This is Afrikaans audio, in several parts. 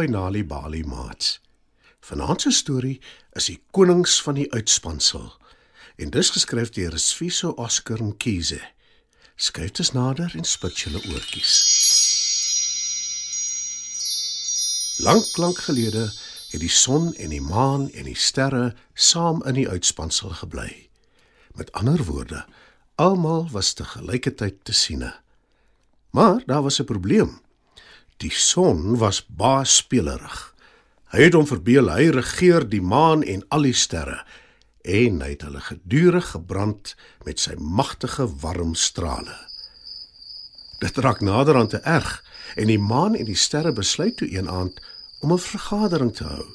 By Nali Bali Mats. Vanaand se storie is die konings van die uitspansel en dis geskryf deur Sfiso Oscar Mkhize. Skryf dit nader en spit julle oortjies. Lank lank gelede het die son en die maan en die sterre saam in die uitspansel gebly. Met ander woorde, almal was te gelyketyd te siene. Maar daar was 'n probleem. Die son was baas spelerig. Hy het hom verbeel hy regeer die maan en al die sterre en hy het hulle gedurig gebrand met sy magtige warm strale. Dit raak nader aan te erg en die maan en die sterre besluit toe een aand om 'n vergadering te hou.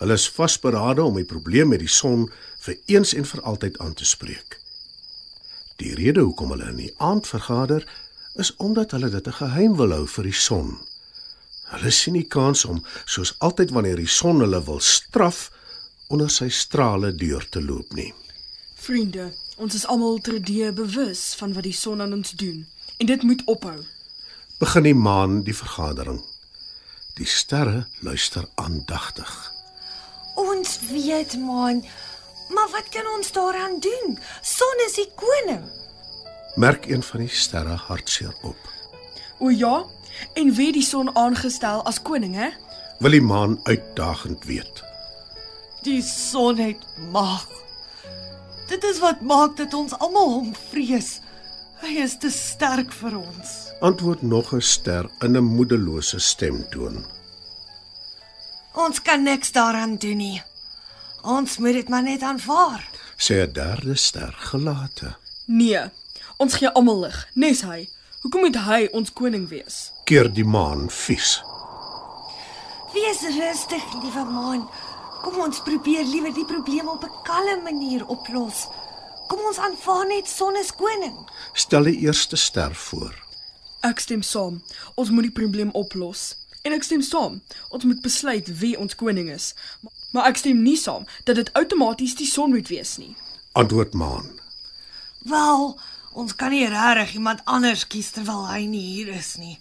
Hulle is vasberade om die probleem met die son vir eens en vir altyd aan te spreek. Die rede hoekom hulle in die aand vergader is omdat hulle dit 'n geheim wil hou vir die son. Hulle sien nie kans om soos altyd wanneer die son hulle wil straf onder sy strale deur te loop nie. Vriende, ons is almal terdee bewus van wat die son aan ons doen en dit moet ophou. Begin die maan die vergadering. Die sterre luister aandagtig. Ons weet man, maar wat kan ons daaraan doen? Son is die koning. Merk een van die sterre hartseer op. O ja, en wie die son aangestel as koning, hè? Wil die maan uitdagend weet. Die son het mag. Dit is wat maak dat ons almal hom vrees. Hy is te sterk vir ons. Antwoord nog 'n ster in 'n moedelose stemtoon. Ons kan niks daaraan doen nie. Ons moet dit maar net aanvaar. Sê 'n derde ster gelate. Nee, ons gee almal lig, nes hy. Hoekom moet hy ons koning wees? Keer die maan vies. Wees rustig, liewe man. Kom ons probeer liewer die probleem op 'n kalme manier oplos. Kom ons aanvaar net son is koning. Stel die eerste ster voor. Ek stem saam. Ons moet die probleem oplos. En ek stem saam. Ons moet besluit wie ons koning is. Maar, maar ek stem nie saam dat dit outomaties die son moet wees nie. Antwoord maan. Wel, ons kan nie regtig iemand anders kies terwyl hy nie hier is nie.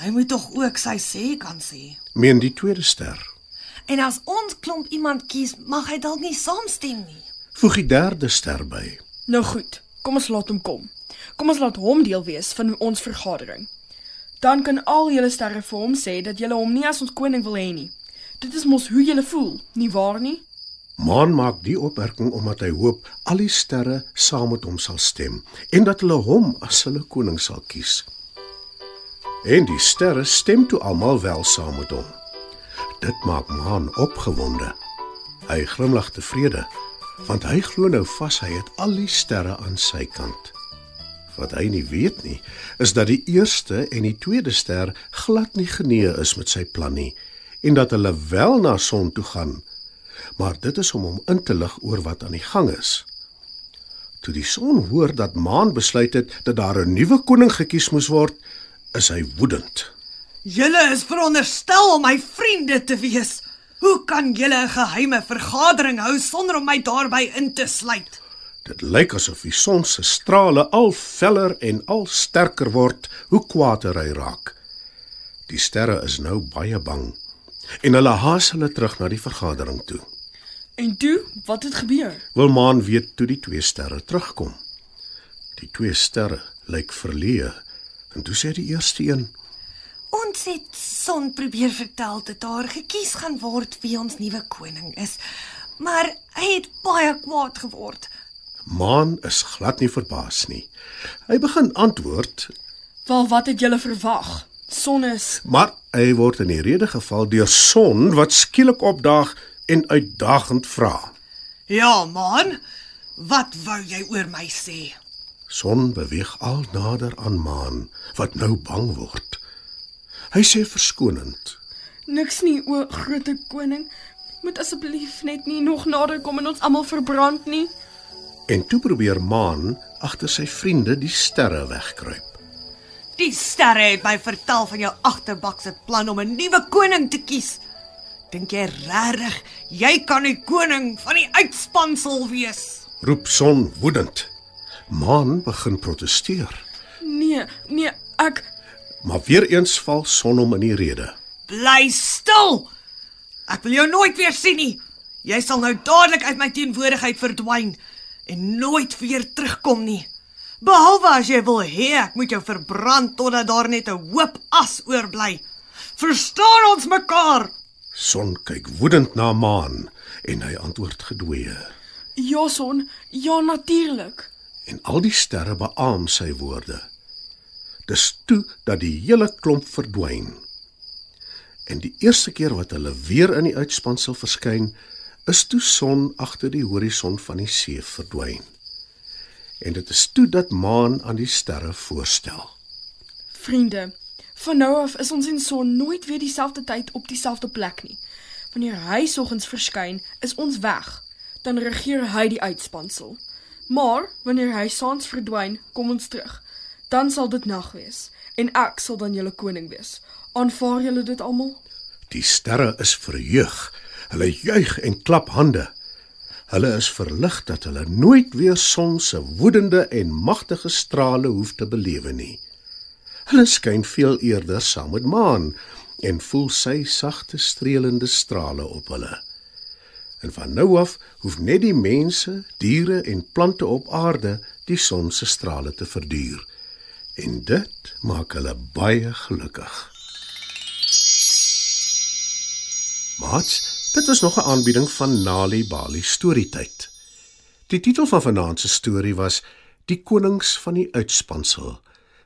Hy moet tog ook sy sê kan sê. Meen die tweede ster. En as ons klomp iemand kies, mag hy dalk nie saamstem nie. Voeg die derde ster by. Nou goed, kom ons laat hom kom. Kom ons laat hom deel wees van ons vergadering. Dan kan al julle sterre vir hom sê dat julle hom nie as ons koning wil hê nie. Dit is mos hoe julle voel, nie waar nie? Maan maak die opmerking omdat hy hoop al die sterre saam met hom sal stem en dat hulle hom as hulle koning sal kies. En die sterre stem toe almal wel saam met hom. Dit maak Maan opgewonde. Hy glimlag tevrede want hy glo nou vas hy het al die sterre aan sy kant. Wat hy nie weet nie, is dat die eerste en die tweede ster glad nie genee is met sy plan nie en dat hulle wel na son toe gaan. Maar dit is om hom in te lig oor wat aan die gang is. Toe die son hoor dat Maan besluit het dat daar 'n nuwe koning gekies moes word, is hy woedend. Julle is veronderstel om my vriende te wees. Hoe kan julle 'n geheime vergadering hou sonder om my daarbey in te sluit? Dit lyk asof die son se strale al feller en al sterker word hoe kwaader hy raak. Die sterre is nou baie bang en hulle haas hulle terug na die vergadering toe. En toe, wat het gebeur? Wil Maan weet toe die twee sterre terugkom. Die twee sterre lyk verleë en toe sê die eerste een: Ons het son probeer vertel dat daar gekies gaan word wie ons nuwe koning is. Maar hy het baie kwaad geword. "Maan is glad nie verbaas nie. Hy begin antwoord, Wel, wat het julle verwag? Son is maar hy word in die rede geval deur son wat skielik opdaag en uitdagend vra. Ja, man. Wat wou jy oor my sê? Son beweeg al nader aan maan wat nou bang word. Hy sê verskonend: niks nie, o groot koning. Moet asseblief net nie nog nader kom en ons almal verbrand nie. En toe probeer maan agter sy vriende die sterre wegkruip. Die sterre het my vertel van jou agterbakse plan om 'n nuwe koning te kies. Dink jy regtig jy kan die koning van die uitspansel wees? Roep son woedend. Maan begin proteseer, Nee, nee, ek maar weer eens val son hom in die rede. Bly stil. Ek wil jou nooit weer sien nie. Jy sal nou dadelik uit my teenwoordigheid verdwyn en nooit weer terugkom nie. Behalwe as jy wil hê ek moet jou verbrand totdat daar net 'n hoop as oorbly. Verstaan ons mekaar? Son kyk woedend na maan en hy antwoord gedwee. Ja son, ja natuurlik. En al die sterre beamoen sy woorde. Dis toe dat die hele klomp verdwyn. En die eerste keer wat hulle weer in die uitspansel verskyn, is toe son agter die horison van die see verdwyn. En dit is toe dat maan aan die sterre voorstel. Vriende, van nou af is ons en son nooit weer dieselfde tyd op dieselfde plek nie. Wanneer hy soggens verskyn, is ons weg. Dan regeer hy die uitspansel. Maar wanneer hy saans verdwyn, kom ons terug. Dan sal dit nag wees en ek sal dan julle koning wees. Aanvaar julle dit almal? Die sterre is verheug. Hulle juig en klap hande. Hulle is verlig dat hulle nooit weer son se woedende en magtige strale hoef te belewe nie. Hulle skyn veel eerder saam met maan en voel sy sagte strelende strale op hulle. En van nou af hoef net die mense, diere en plante op aarde die son se strale te verduur. En dit maak hulle baie gelukkig. Mats, dit was nog 'n aanbieding van Nali Bali Storytyd. Die titel van vanaand se storie was Die konings van die uitspansel,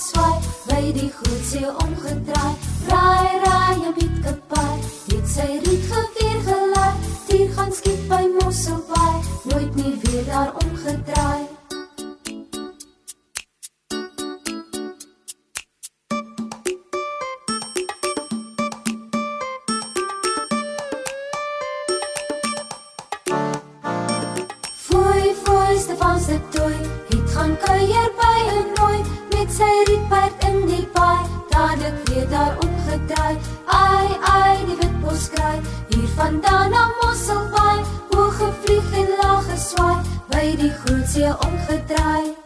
geswaai by die groot see omgedraai raai raai 'n bietkapai het sy riet geweer gelei dier gaan skiet by Mosselbaai nooit nie weer daar omgedraai Foei, foei, Stefan se tooi, het gaan kuier by 'n nooi het sy rietperd in die paai, dadelik weer daarop gedraai. Ai ai die witbos kraai, hier vandaan na Mosselbaai, hoog gevlieg en laag geswaai, by die groot see omgedraai.